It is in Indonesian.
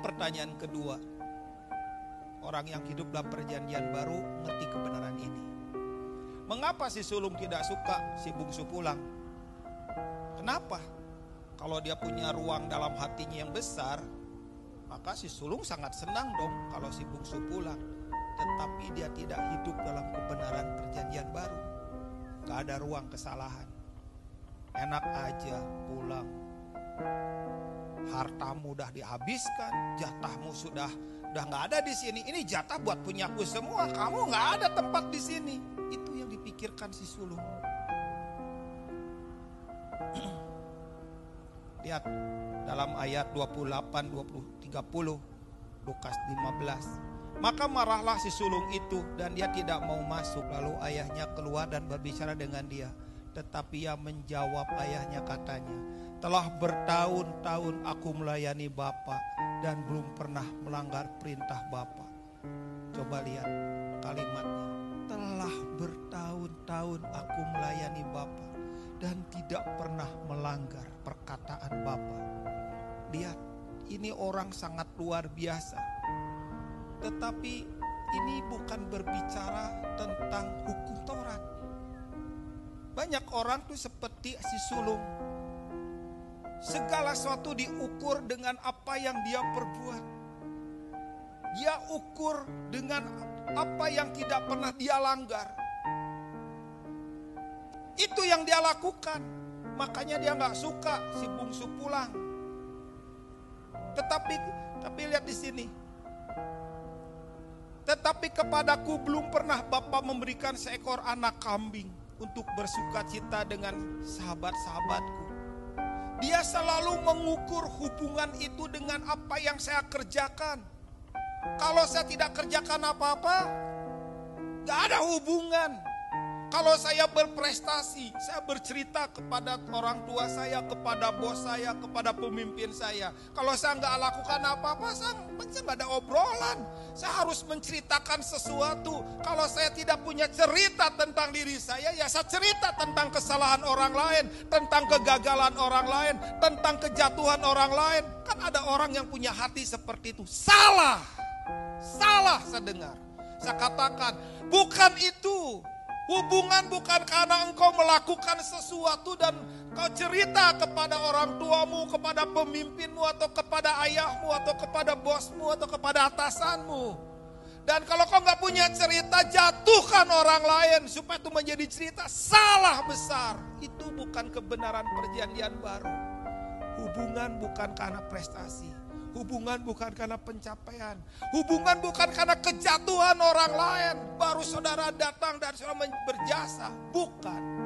pertanyaan kedua. Orang yang hidup dalam perjanjian baru ngerti kebenaran ini. Mengapa si sulung tidak suka si bungsu pulang? Kenapa? Kalau dia punya ruang dalam hatinya yang besar, maka si sulung sangat senang dong kalau si bungsu pulang. Tetapi dia tidak hidup dalam kebenaran perjanjian baru. Gak ada ruang kesalahan. Enak aja pulang. Hartamu udah dihabiskan, jatahmu sudah udah nggak ada di sini. Ini jatah buat punyaku semua. Kamu nggak ada tempat di sini. Itu yang dipikirkan si sulung. Lihat dalam ayat 28, 20, 30, Lukas 15. Maka marahlah si sulung itu dan dia tidak mau masuk. Lalu ayahnya keluar dan berbicara dengan dia. Tetapi ia menjawab ayahnya katanya, telah bertahun-tahun aku melayani Bapak dan belum pernah melanggar perintah Bapak. Coba lihat kalimatnya. Telah bertahun-tahun aku melayani Bapak dan tidak pernah melanggar perkataan Bapak. Lihat, ini orang sangat luar biasa. Tetapi ini bukan berbicara tentang hukum Taurat. Banyak orang tuh seperti si sulung. Segala sesuatu diukur dengan apa yang dia perbuat. Dia ukur dengan apa yang tidak pernah dia langgar. Itu yang dia lakukan. Makanya dia nggak suka si bungsu pulang. Tetapi tapi lihat di sini. Tetapi kepadaku belum pernah Bapak memberikan seekor anak kambing untuk bersuka cita dengan sahabat-sahabatku. Dia selalu mengukur hubungan itu dengan apa yang saya kerjakan. Kalau saya tidak kerjakan apa-apa, gak ada hubungan. Kalau saya berprestasi, saya bercerita kepada orang tua saya, kepada bos saya, kepada pemimpin saya. Kalau saya nggak lakukan apa-apa, saya nggak ada obrolan. Saya harus menceritakan sesuatu. Kalau saya tidak punya cerita tentang diri saya, ya saya cerita tentang kesalahan orang lain, tentang kegagalan orang lain, tentang kejatuhan orang lain. Kan ada orang yang punya hati seperti itu. Salah, salah saya dengar. Saya katakan, bukan itu. Hubungan bukan karena engkau melakukan sesuatu dan kau cerita kepada orang tuamu, kepada pemimpinmu, atau kepada ayahmu, atau kepada bosmu, atau kepada atasanmu. Dan kalau kau nggak punya cerita, jatuhkan orang lain supaya itu menjadi cerita salah besar. Itu bukan kebenaran perjanjian baru. Hubungan bukan karena prestasi. Hubungan bukan karena pencapaian. Hubungan bukan karena kejatuhan orang lain. Baru saudara datang dan saudara berjasa. Bukan.